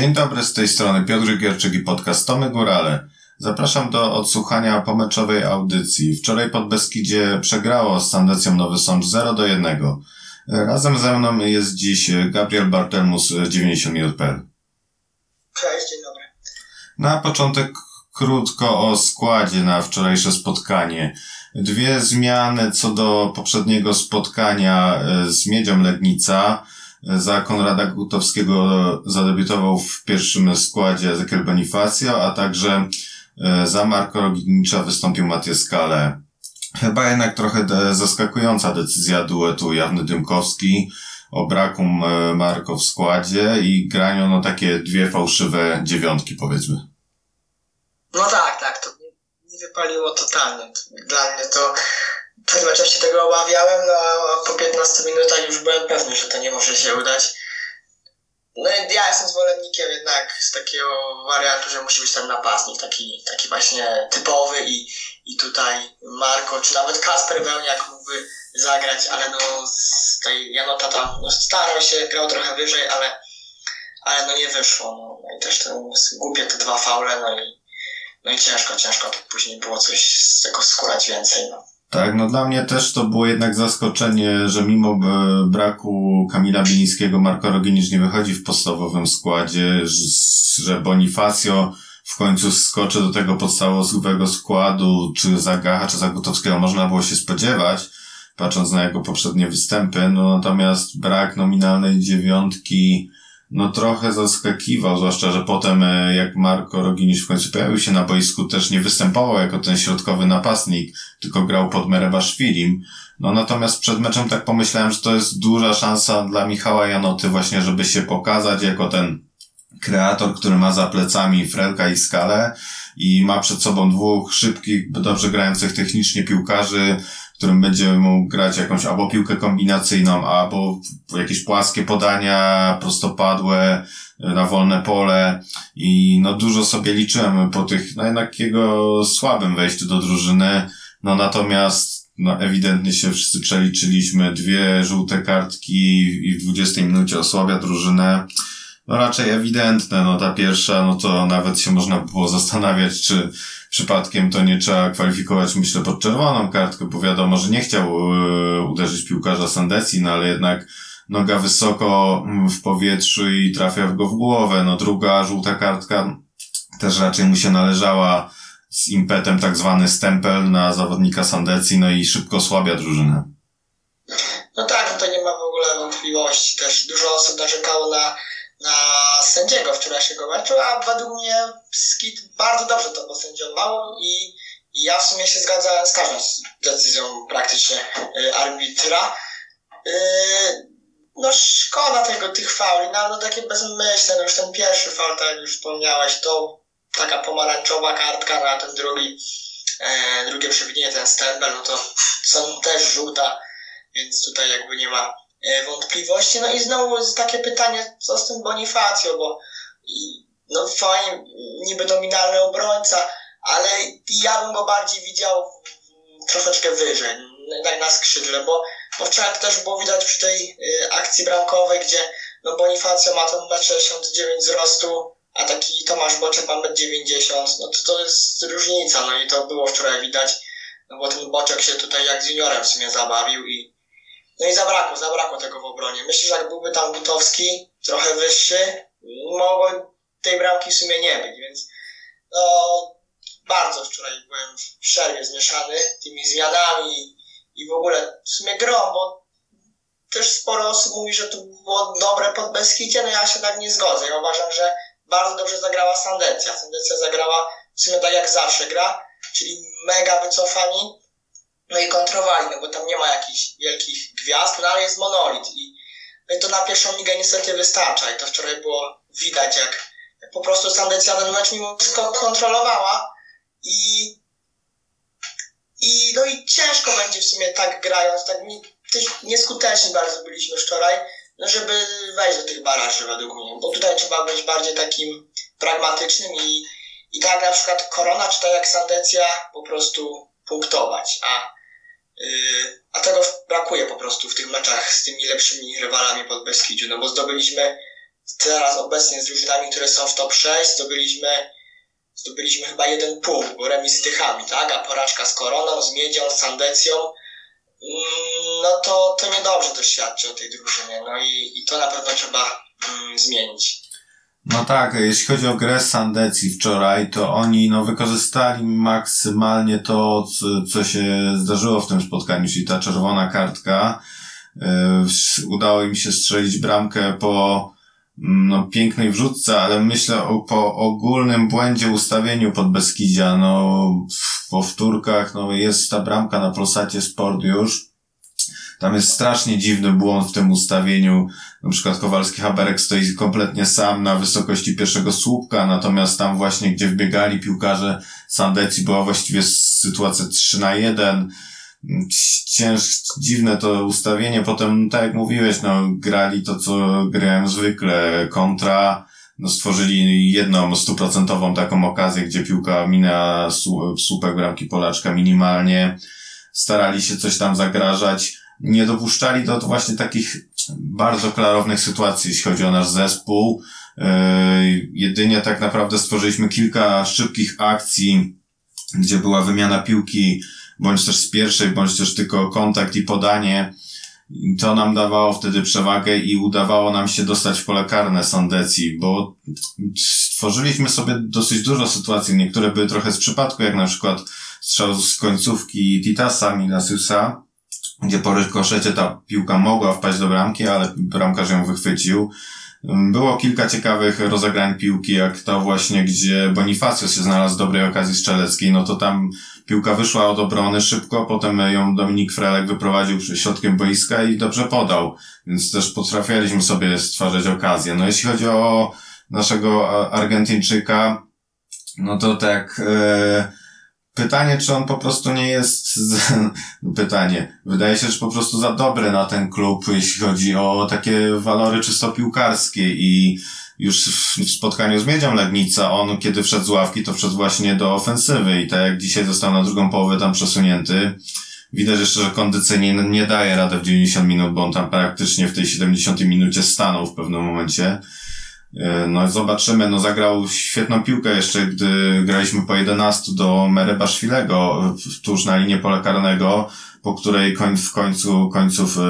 Dzień dobry, z tej strony Piotr Gierczyk i podcast Tomy Górale. Zapraszam do odsłuchania pomeczowej audycji. Wczoraj pod Beskidzie przegrało z Sandecją Nowy Sącz 0 do 1. Razem ze mną jest dziś Gabriel Bartelmus 90 minut.pl. Cześć, dzień dobry. Na początek krótko o składzie na wczorajsze spotkanie. Dwie zmiany co do poprzedniego spotkania e, z Miedzią Legnica. Za Konrada Gutowskiego zadebiutował w pierwszym składzie Ezekiel Bonifacio, a także e, za Marko Rognicza wystąpił Matias Kale. Chyba jednak trochę de zaskakująca decyzja duetu Jawny Dymkowski o braku Marko w składzie i graniu no takie dwie fałszywe dziewiątki powiedzmy. No tak, tak, to nie wypaliło totalnie. Dla mnie to przed meczem się tego obawiałem, no a po 15 minutach już byłem pewny, że to nie może się udać. No i ja jestem zwolennikiem jednak z takiego wariantu, że musi być ten napastnik, taki, taki właśnie typowy i, i tutaj Marko, czy nawet Kasper Wełniak mógłby zagrać, ale no z tej Janota tam no starał się, grał trochę wyżej, ale, ale no nie wyszło. No, no i też ten, głupie te dwa faule, no i, no i ciężko, ciężko to później było coś z tego skórać więcej. No. Tak, no dla mnie też to było jednak zaskoczenie, że mimo e, braku Kamila Bilińskiego Marko Roginicz nie wychodzi w podstawowym składzie, że Bonifacio w końcu skoczy do tego podstawowego składu, czy za Gacha, czy za Gutowskiego można było się spodziewać, patrząc na jego poprzednie występy, no natomiast brak nominalnej dziewiątki, no trochę zaskakiwał, zwłaszcza, że potem e, jak Marko Roginisz w końcu pojawił się na boisku, też nie występował jako ten środkowy napastnik, tylko grał pod Merebaszwilim. No natomiast przed meczem tak pomyślałem, że to jest duża szansa dla Michała Janoty właśnie, żeby się pokazać jako ten kreator, który ma za plecami Frelka i Skalę i ma przed sobą dwóch szybkich, dobrze grających technicznie piłkarzy, którym będzie mógł grać jakąś albo piłkę kombinacyjną, albo jakieś płaskie podania, prostopadłe, na wolne pole. I no dużo sobie liczyłem po tych, no jednak jego słabym wejściu do drużyny, no natomiast no ewidentnie się wszyscy przeliczyliśmy, dwie żółte kartki i w 20 minucie osłabia drużynę, no raczej ewidentne, no ta pierwsza, no to nawet się można było zastanawiać, czy przypadkiem to nie trzeba kwalifikować, myślę, pod czerwoną kartkę, bo wiadomo, że nie chciał yy, uderzyć piłkarza Sandesi, no ale jednak noga wysoko mm, w powietrzu i trafia go w głowę. No druga żółta kartka też raczej mu się należała z impetem tak zwany stempel na zawodnika Sandeci, no i szybko słabia drużynę. No tak, no to nie ma w ogóle wątpliwości. Też dużo osób narzekało na na sędziego wczorajszego meczu, a według mnie Skit bardzo dobrze to posędziował i, i ja w sumie się zgadzałem z każdą decyzją praktycznie y, arbitra. Y, no szkoda tego, tych fauli, no, no takie bezmyślne, no już ten pierwszy faul, tak jak już wspomniałeś, to taka pomarańczowa kartka, na ten drugi, e, drugie przewinienie, ten stempel, no to są też żółta, więc tutaj jakby nie ma wątpliwości. No i znowu jest takie pytanie, co z tym Bonifacjo, bo no fajnie, niby nominalny obrońca, ale ja bym go bardziej widział troszeczkę wyżej, na skrzydle, bo, bo wczoraj to też było widać przy tej y, akcji bramkowej, gdzie no Bonifacio ma ten 1,69 wzrostu, a taki Tomasz Boczek ma 1,90 no to to jest różnica, no i to było wczoraj widać, no bo ten Boczek się tutaj jak z juniorem w sumie zabawił i no i zabrakło, zabrakło tego w obronie. Myślę, że jak byłby tam Gutowski, trochę wyższy, mogło tej bramki w sumie nie być, więc no, bardzo wczoraj byłem w przerwie zmieszany tymi zmianami i w ogóle w sumie grą, bo też sporo osób mówi, że to było dobre pod Beskidzie, no ja się tak nie zgodzę. Ja uważam, że bardzo dobrze zagrała Sandecja. Sandecja zagrała w sumie tak jak zawsze gra, czyli mega wycofani, no i kontrowali, no bo tam nie ma jakichś wielkich gwiazd, no ale jest monolit i, no i to na pierwszą ligę niestety wystarcza i to wczoraj było widać, jak, po prostu Sandecja ten mecz mimo wszystko kontrolowała i, i no i ciężko będzie w sumie tak grając, tak nie, nieskuteczni bardzo byliśmy wczoraj, no żeby wejść do tych baraży według mnie, bo tutaj trzeba być bardziej takim pragmatycznym i, i tak na przykład Korona czy tak jak Sandecja po prostu punktować, a a tego brakuje po prostu w tych meczach z tymi lepszymi rywalami pod Beskidziu, no bo zdobyliśmy teraz obecnie z drużynami, które są w top 6, zdobyliśmy, zdobyliśmy chyba jeden punkt, bo remis z Tychami, tak? A porażka z Koroną, z Miedzią, z Sandecją, mm, no to, to niedobrze to świadczy o tej drużynie. No i, i to na pewno trzeba mm, zmienić. No tak, jeśli chodzi o grę Sandecji wczoraj, to oni no, wykorzystali maksymalnie to, co, się zdarzyło w tym spotkaniu, czyli ta czerwona kartka. Yy, udało im się strzelić bramkę po mm, no, pięknej wrzutce, ale myślę o, po ogólnym błędzie ustawieniu pod Beskidzia. No, w powtórkach no, jest ta bramka na Polsacie Sport już. Tam jest strasznie dziwny błąd w tym ustawieniu. Na przykład Kowalski Haberek stoi kompletnie sam na wysokości pierwszego słupka, natomiast tam właśnie, gdzie wbiegali piłkarze Sandecji, była właściwie sytuacja 3 na 1. Cięż, dziwne to ustawienie. Potem, tak jak mówiłeś, no, grali to, co grałem zwykle. Kontra, no, stworzyli jedną stuprocentową taką okazję, gdzie piłka minęła słupek bramki Polaczka minimalnie. Starali się coś tam zagrażać nie dopuszczali do właśnie takich bardzo klarownych sytuacji, jeśli chodzi o nasz zespół. Yy, jedynie tak naprawdę stworzyliśmy kilka szybkich akcji, gdzie była wymiana piłki, bądź też z pierwszej, bądź też tylko kontakt i podanie. To nam dawało wtedy przewagę i udawało nam się dostać w pole karne Sandecji, bo stworzyliśmy sobie dosyć dużo sytuacji. Niektóre były trochę z przypadku, jak na przykład strzał z końcówki Titasa Milasiusa, gdzie po rykoszecie ta piłka mogła wpaść do bramki, ale bramkarz ją wychwycił. Było kilka ciekawych rozegrań piłki, jak to właśnie, gdzie Bonifacio się znalazł w dobrej okazji strzeleckiej, no to tam piłka wyszła od obrony szybko, potem ją Dominik Frelek wyprowadził środkiem boiska i dobrze podał, więc też potrafiliśmy sobie stwarzać okazję. No jeśli chodzi o naszego Argentyńczyka, no to tak, e, Pytanie, czy on po prostu nie jest, pytanie, wydaje się, że po prostu za dobry na ten klub, jeśli chodzi o takie walory czysto piłkarskie i już w spotkaniu z Miedzią Legnica, on kiedy wszedł z ławki, to wszedł właśnie do ofensywy i tak jak dzisiaj został na drugą połowę tam przesunięty, widać jeszcze, że kondycyjnie nie daje rady w 90 minut, bo on tam praktycznie w tej 70 minucie stanął w pewnym momencie. E, no zobaczymy, no zagrał świetną piłkę jeszcze, gdy graliśmy po 11 do Merebaszwilego tuż na linię pola karnego, po której koń, w końcu końców e,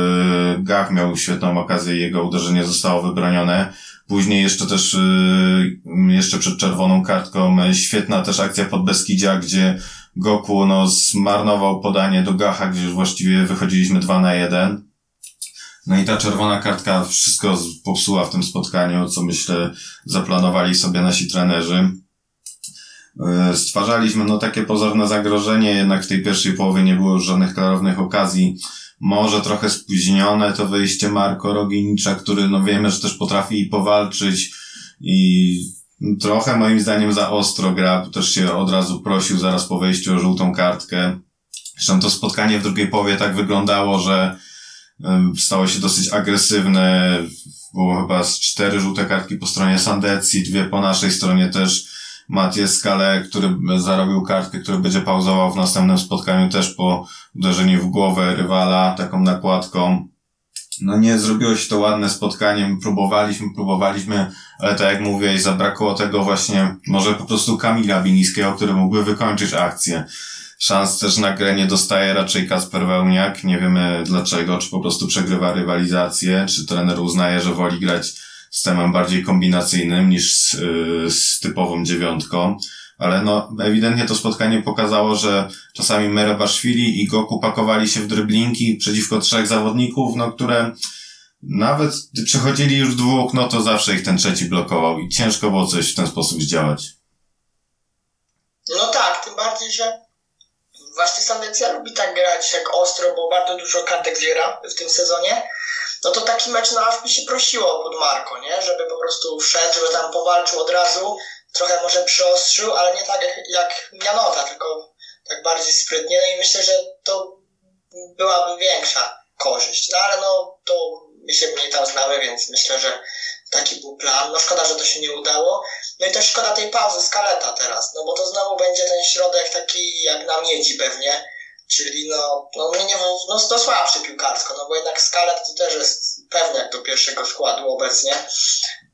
Gach miał świetną okazję i jego uderzenie zostało wybronione. Później jeszcze też, e, jeszcze przed czerwoną kartką, świetna też akcja pod Beskidzia, gdzie Goku no zmarnował podanie do Gacha, gdzie właściwie wychodziliśmy 2 na 1 no i ta czerwona kartka wszystko popsuła w tym spotkaniu, co myślę zaplanowali sobie nasi trenerzy. E, stwarzaliśmy no takie pozorne zagrożenie, jednak w tej pierwszej połowie nie było już żadnych klarownych okazji. Może trochę spóźnione to wyjście Marko Roginicza, który no wiemy, że też potrafi powalczyć i trochę moim zdaniem za ostro gra, też się od razu prosił zaraz po wejściu o żółtą kartkę. Zresztą to spotkanie w drugiej połowie tak wyglądało, że stało się dosyć agresywne. Było chyba z cztery żółte kartki po stronie Sandecji, dwie po naszej stronie też. Matię Skale, który zarobił kartkę, który będzie pauzował w następnym spotkaniu też po uderzeniu w głowę rywala, taką nakładką. No nie zrobiło się to ładne spotkanie, próbowaliśmy, próbowaliśmy, ale tak jak mówiłeś, zabrakło tego właśnie, może po prostu Kamila Biniskiego, który mógłby wykończyć akcję. Szans też na grę nie dostaje raczej Kasper Wełniak. Nie wiemy dlaczego, czy po prostu przegrywa rywalizację, czy trener uznaje, że woli grać systemem bardziej kombinacyjnym niż z, yy, z typową dziewiątką. Ale no, ewidentnie to spotkanie pokazało, że czasami Merebaszwili i Goku pakowali się w dryblinki przeciwko trzech zawodników, no które nawet gdy przechodzili już dwóch, no to zawsze ich ten trzeci blokował i ciężko było coś w ten sposób zdziałać. No tak, tym bardziej, że właśnie Sandecja lubi tak grać jak ostro, bo bardzo dużo kartek zbiera w tym sezonie, no to taki mecz na by się prosiło pod Marko, nie? Żeby po prostu wszedł, żeby tam powalczył od razu, trochę może przyostrzył, ale nie tak jak, jak Janota, tylko tak bardziej sprytnie. No i myślę, że to byłaby większa korzyść. No ale no to my się mniej tam znamy, więc myślę, że taki był plan. No szkoda, że to się nie udało. No i też szkoda tej pauzy Skaleta teraz, no bo to znowu będzie ten środek taki jak na miedzi pewnie, czyli no, no, nie, no, no słabszy piłkarsko, no bo jednak Skalet to też jest pewnie jak do pierwszego składu obecnie.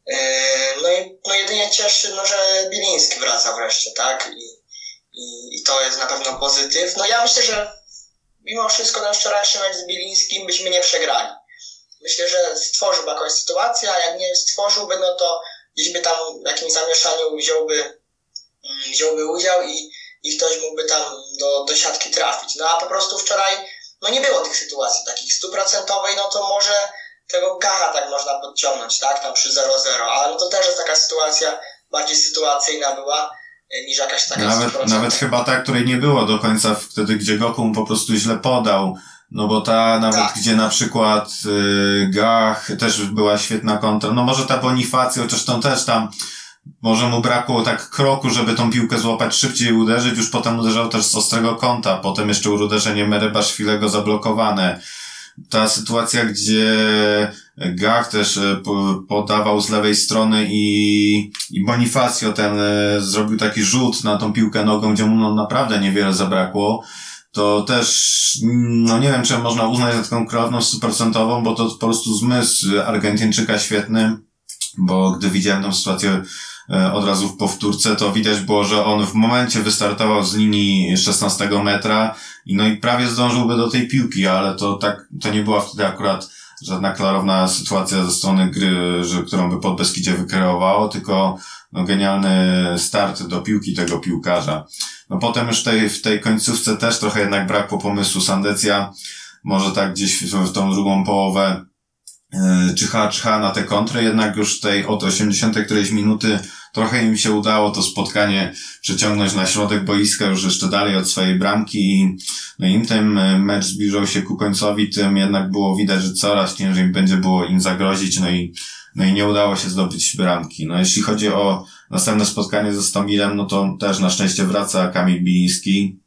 Yy, no i no jedynie cieszy, no, że Biliński wraca wreszcie, tak? I, i, I to jest na pewno pozytyw. No ja myślę, że mimo wszystko ten wczorajszy mecz z Bilińskim byśmy nie przegrali. Myślę, że stworzyłby jakąś sytuację, a jak nie stworzyłby, no to gdzieś by tam w jakimś zamieszaniu wziąłby, mm, wziąłby udział i, i ktoś mógłby tam do, do siatki trafić. No a po prostu wczoraj no nie było tych sytuacji takich stuprocentowej, no to może tego Gacha tak można podciągnąć, tak, tam przy 0-0, ale no to też jest taka sytuacja bardziej sytuacyjna była e, niż jakaś taka Nawet, nawet chyba ta, której nie było do końca wtedy, gdzie Goku mu po prostu źle podał. No bo ta nawet, Tak. gdzie na przykład y, Gach też była świetna kontra. No może ta Bonifacja, chociaż tą też tam może mu brakło tak kroku, żeby tą piłkę złapać szybciej i uderzyć. Już potem uderzał też z ostrego kąta. Potem jeszcze uderzenie Merebaszwilego zablokowane. Ta sytuacja, gdzie Gach też po- podawał z lewej strony i, i Bonifacio ten e, zrobił taki rzut na tą piłkę nogą, gdzie mu no, naprawdę niewiele zabrakło. To też, no nie wiem, czy można uznać za taką kreatywność stuprocentową, bo to po prostu zmysł Argentyńczyka świetny, bo gdy widziałem tą sytuację e, od razu w powtórce, to widać było, że on w momencie wystartował z linii 16 metra no i prawie zdążyłby do tej piłki, ale to tak, to nie była wtedy akurat żadna klarowna sytuacja ze strony gry, że, którą by Podbeskidzie wykreowało, tylko no, genialny start do piłki tego piłkarza. No potem już tej, w tej końcówce też trochę jednak brakło pomysłu Sandecja, może tak gdzieś w, w tą drugą połowę yy, czyha, czyha na te kontry, jednak już tej od 80 którejś minuty trochę im się udało to spotkanie przeciągnąć na środek boiska już jeszcze dalej od swojej bramki i no im ten e, mecz zbliżał się ku końcowi, tym jednak było widać, że coraz ciężej będzie było im zagrozić, no i, no i nie udało się zdobyć bramki. No jeśli chodzi o następne spotkanie ze Stomilem, no to też na szczęście wraca Kamil Biliński,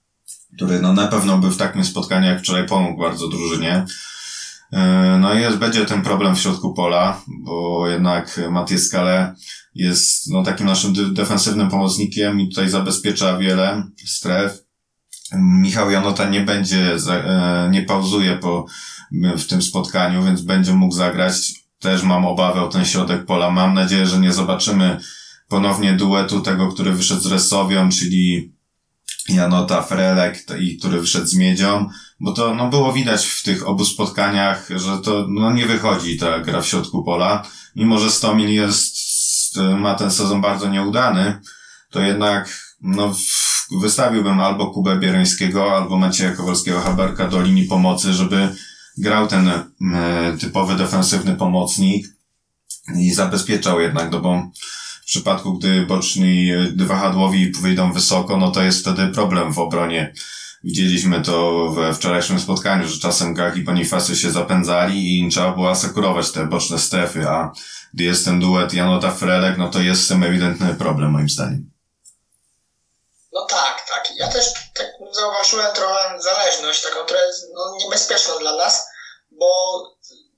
który no na pewno by w takim spotkaniu jak wczoraj pomógł bardzo drużynie. E, No i będzie ten problem w środku pola, bo jednak Matias Skale jest no takim naszym defensywnym pomocnikiem i tutaj zabezpiecza wiele stref. Michał Janota nie będzie, e, nie pauzuje po, w tym spotkaniu, więc będzie mógł zagrać. Też mam obawę o ten środek pola. Mam nadzieję, że nie zobaczymy ponownie duetu tego, który wyszedł z Resowią, czyli Janota Frelek, i który wyszedł z Miedzią, bo to no, było widać w tych obu spotkaniach, że to no, nie wychodzi ta gra w środku pola. Mimo, że Stomil jest, ma ten sezon bardzo nieudany, to jednak no, wystawiłbym albo Kubę Biereńskiego, albo Macieja Kowalskiego-Haberka do linii pomocy, żeby grał ten e, typowy defensywny pomocnik i zabezpieczał jednak, no bo w przypadku, gdy boczni, e, wahadłowi wyjdą wysoko, no to jest wtedy problem w obronie. Widzieliśmy to we wczorajszym spotkaniu, że czasem Gag i Bonifacy się zapędzali i trzeba było asekurować te boczne strefy, a gdy jest ten duet Janota Frelek, no to jest z tym ewidentny problem moim zdaniem. No tak, tak. Ja też tak zauważyłem trochę zależność, taką, jest no, niebezpieczna dla nas, bo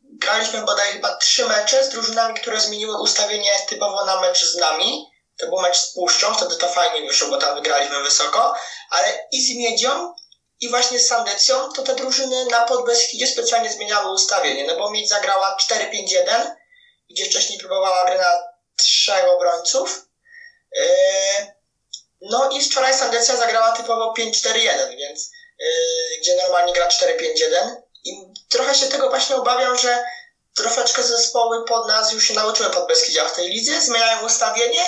graliśmy bodaj chyba trzy mecze z drużynami, które zmieniły ustawienie typowo na mecz z nami. To był mecz z Puszczą, wtedy to fajnie wyszło, bo tam wygraliśmy wysoko, ale i z Miedzią, i właśnie z Sandecją, to te drużyny na Podbeskidzie specjalnie zmieniały ustawienie, no bo Miedź zagrała 4-5-1, gdzie wcześniej próbowała gry na trzech obrońców. Yy, no i wczoraj Sandecja zagrała typowo 5-4-1, więc yy, gdzie normalnie gra 4-5-1 i trochę się tego właśnie obawiam, że troszeczkę zespoły pod nas już się nauczyły pod Beskidzia w tej lidze, zmieniają ustawienie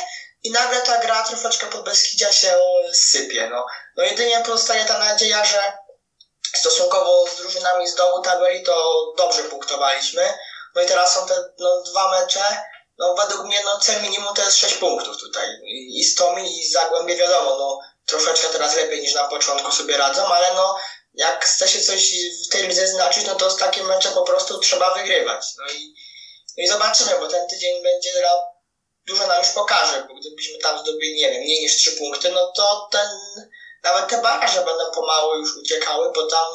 i nagle ta gra troszeczkę pod Beskidzia się sypie. No, no jedynie pozostaje ta nadzieja, że stosunkowo z drużynami z dołu tabeli to dobrze punktowaliśmy. No i teraz są te no, dwa mecze, no według mnie no cel minimum to jest 6 punktów tutaj. I Stomil i Zagłębie wiadomo, no troszeczkę teraz lepiej niż na początku sobie radzą, ale no jak chce się coś w tej lidze znaczyć, no to z takie mecze po prostu trzeba wygrywać. No i, no i zobaczymy, bo ten tydzień będzie ra- dużo nam już pokaże, bo gdybyśmy tam zdobyli, nie wiem, mniej niż 3 punkty, no to ten, nawet te baraże będą pomału już uciekały, bo tam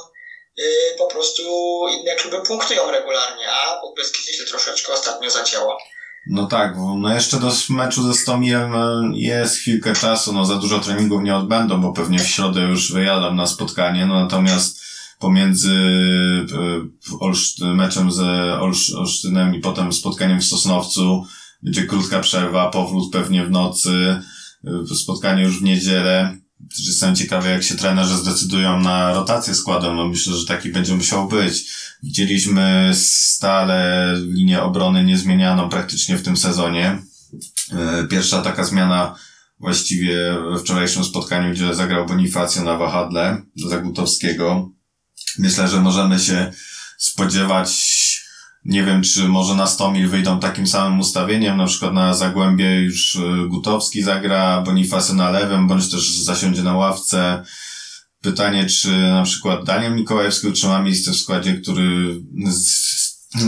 yy, po prostu inne kluby punktują regularnie, a po Beskidzie się troszeczkę ostatnio zacięło. No tak, no jeszcze do meczu ze Stomilem e, jest chwilkę czasu, no za dużo treningów nie odbędą, bo pewnie w środę już wyjadam na spotkanie, no natomiast pomiędzy e, meczem z Olsz- Olsztynem i potem spotkaniem w Sosnowcu, będzie krótka przerwa, powrót pewnie w nocy, y, spotkanie już w niedzielę. Jestem ciekawy, jak się trenerzy zdecydują na rotację składem. No myślę, że taki będzie musiał być. Widzieliśmy stale linię obrony niezmienianą praktycznie w tym sezonie. Y, pierwsza taka zmiana właściwie we wczorajszym spotkaniu, gdzie zagrał Bonifacio na wahadle Zagutowskiego. Myślę, że możemy się spodziewać nie wiem, czy może na 100 mil wyjdą takim samym ustawieniem, na przykład na Zagłębie już y, Gutowski zagra, Bonifacy na lewym, bądź też zasiądzie na ławce. Pytanie, czy na przykład Daniel Mikołajewski utrzyma miejsce w składzie, który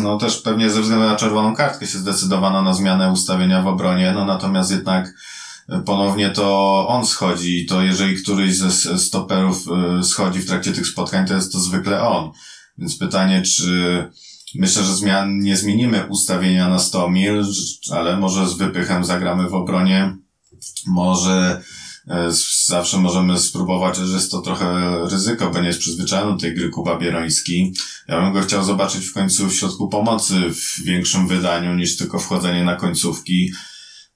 no też pewnie ze względu na czerwoną kartkę się zdecydowano na zmianę ustawienia w obronie, no natomiast jednak y, ponownie to on schodzi i to jeżeli któryś ze stoperów y, schodzi w trakcie tych spotkań, to jest to zwykle on. Więc pytanie, czy Myślę, że zmian nie zmienimy ustawienia na 100 mil, ale może z wypychem zagramy w obronie. Może e, zawsze możemy spróbować, że jest to trochę ryzyko, bo nie jest przyzwyczajony do tej gry Kuba Bieroński. Ja bym go chciał zobaczyć w końcu w środku pomocy w większym wydaniu niż tylko wchodzenie na końcówki.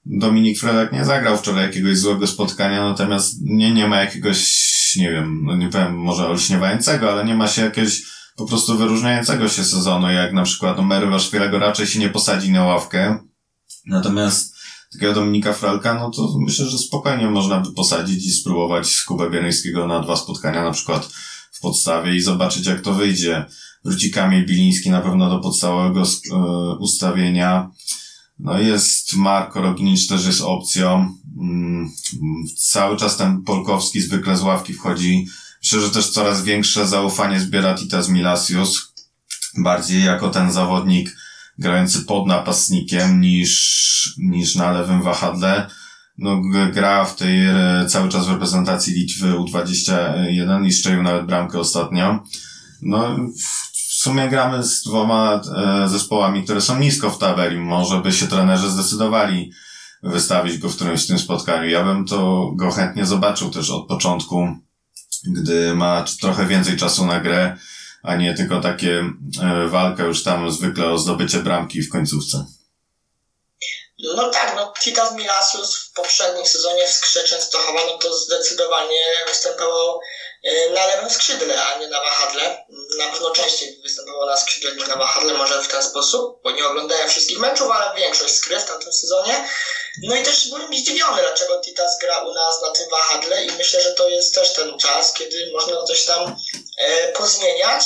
Dominik Fredek nie zagrał wczoraj jakiegoś złego spotkania, natomiast nie, nie ma jakiegoś, nie wiem, no nie powiem może olśniewającego, ale nie ma się jakiegoś po prostu wyróżniającego się sezonu, jak na przykład numery Waszwilego raczej się nie posadzi na ławkę. Natomiast takiego Dominika Fralka, no to myślę, że spokojnie można by posadzić i spróbować Kubę Bieryńskiego na dwa spotkania, na przykład w podstawie i zobaczyć jak to wyjdzie. Wróci Kamil Biliński na pewno do podstawowego e, ustawienia. No jest Marko Roginicz też jest opcją. Mm, cały czas ten Polkowski zwykle z ławki wchodzi Myślę, że też coraz większe zaufanie zbiera Titas Milasius. Bardziej jako ten zawodnik grający pod napastnikiem niż, niż na lewym wahadle. No, gra w tej e, cały czas w reprezentacji Litwy U21 i strzelił nawet bramkę ostatnio. No, w sumie gramy z dwoma e, zespołami, które są nisko w tabeli. Może by się trenerzy zdecydowali wystawić go w którymś tym spotkaniu. Ja bym to go chętnie zobaczył też od początku gdy ma trochę więcej czasu na grę, a nie tylko takie e, walkę już tam zwykle o zdobycie bramki w końcówce. No tak, no Titas Milasius w poprzednim sezonie w Skrze Częstochowa, no to zdecydowanie występował e, na lewym skrzydle, a nie na wahadle. Na pewno częściej występował na skrzydle na wahadle, może w ten sposób, bo nie oglądałem wszystkich meczów, ale większość skry w tamtym sezonie. No i też byłem zdziwiony, dlaczego Titas gra u nas na tym wahadle i myślę, że to jest też ten czas, kiedy można coś tam e, pozmieniać.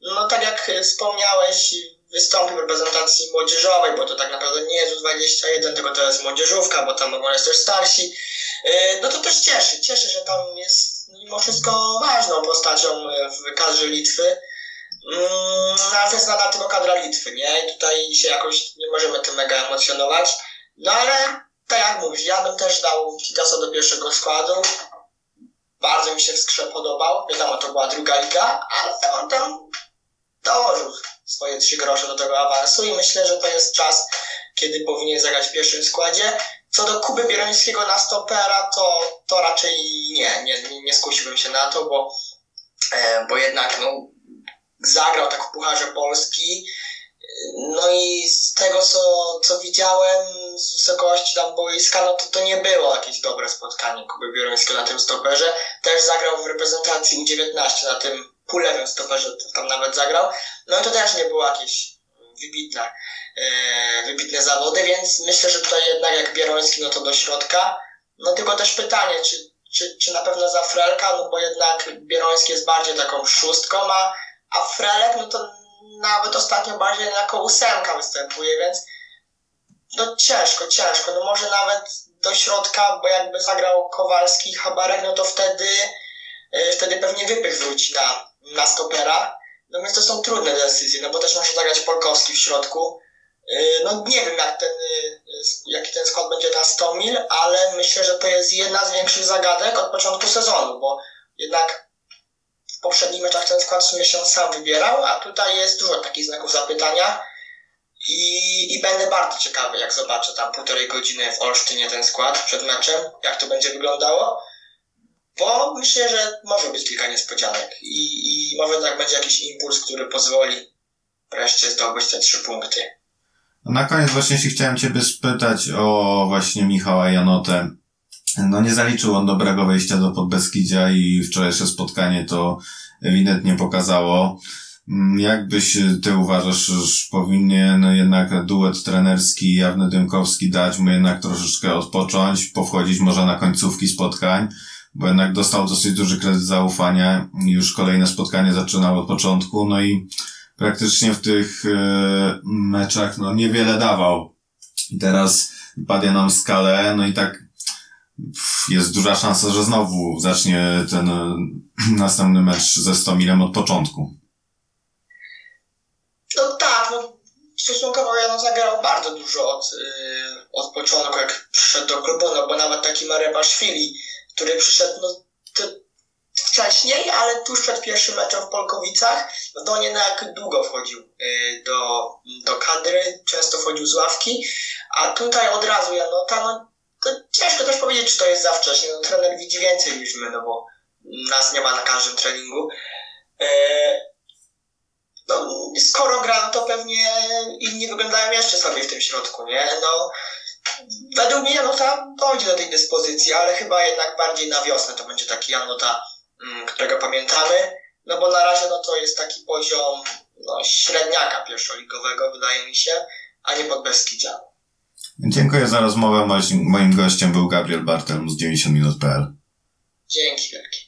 No tak jak wspomniałeś, wystąpił w reprezentacji młodzieżowej, bo to tak naprawdę nie jest U21, tylko to jest młodzieżówka, bo tam mogą jest też starsi. E, no to też cieszy, cieszy, że tam jest mimo wszystko ważną postacią w kadrze Litwy. Mm, no, ale to jest nadal tylko kadra Litwy, nie? I tutaj się jakoś nie możemy tym mega emocjonować. No ale tak jak mówisz, ja bym też dał Kitasa do pierwszego składu. Bardzo mi się w skrze podobał. Wiadomo, to była druga liga, ale on tam dołożył swoje trzy grosze do tego awansu i myślę, że to jest czas, kiedy powinien zagrać w pierwszym składzie. Co do Kuby Bierońskiego na stopera, to, to raczej nie, nie, nie skusiłbym się na to, bo, e, bo jednak no, zagrał tak w Pucharze Polski, no i z tego, co, co widziałem z wysokości tam boiska, no to to nie było jakieś dobre spotkanie Kuby Bierońskiego na tym stoperze. Też zagrał w reprezentacji U19 na tym pulewym stoperze, tam nawet zagrał. No to też nie było jakieś wybitne, e, wybitne zawody, więc myślę, że tutaj jednak jak Bieroński, no to do środka. No tylko też pytanie, czy, czy, czy na pewno za Frelka, no bo jednak Bieroński jest bardziej taką szóstką, a, a Frelek, no to nawet ostatnio bardziej jako ósemka występuje, więc no ciężko, ciężko. No może nawet do środka, bo jakby zagrał Kowalski Habarek, no to wtedy, yy, wtedy pewnie wypych wróci na, na stopera. Więc to są trudne decyzje, no bo też może zagrać Polkowski w środku. Yy, no nie wiem jak ten, yy, jaki ten skład będzie na 100 mil, ale myślę, że to jest jedna z większych zagadek od początku sezonu, bo jednak poprzednich meczach ten skład w sumie się sam wybierał, a tutaj jest dużo takich znaków zapytania i, i będę bardzo ciekawy, jak zobaczę tam półtorej godziny w Olsztynie ten skład przed meczem, jak to będzie wyglądało, bo myślę, że może być kilka niespodzianek i, i może tak będzie jakiś impuls, który pozwoli wreszcie zdobyć te trzy punkty. Na koniec właśnie się chciałem Ciebie spytać o właśnie Michała Janotę. No nie zaliczył on dobrego wejścia do Podbeskidzia i wczorajsze spotkanie to ewidentnie pokazało. Mm, Jak byś Ty uważasz, że powinien jednak duet trenerski Jawny Dymkowski dać mu jednak troszeczkę odpocząć, powchodzić może na końcówki spotkań, bo jednak dostał dosyć duży kredyt zaufania już kolejne spotkanie zaczynał od początku, no i praktycznie w tych e, meczach no niewiele dawał. I teraz padnie nam skalę, no i tak jest duża szansa, że znowu zacznie ten e, następny mecz ze Stomilem od początku. No tak, no stosunkowo Jano zagrał bardzo dużo od, yy, od początku, jak przyszedł do klubu, no bo nawet taki Marebaszwili, który przyszedł no, wcześniej, ale tuż przed pierwszym meczem w Polkowicach, no jak długo wchodził yy, do, do kadry, często wchodził z ławki, a tutaj od razu Janota, no to ciężko też powiedzieć, czy to jest za wcześnie, no trener widzi więcej niż my, no bo nas nie ma na każdym treningu. Yy, no, skoro gram, to pewnie inni wyglądają jeszcze sobie w tym środku, nie? No, według mnie Janota dojdzie do tej dyspozycji, ale chyba jednak bardziej na wiosnę to będzie taki Janota, mm, którego pamiętamy, no bo na razie no to jest taki poziom no, średniaka pierwszoligowego, wydaje mi się, a nie pod Beskidzia. Dziękuję za rozmowę. Moim- gościem był Gabriel Bartelm z 90minut.pl. Dzięki wielkie.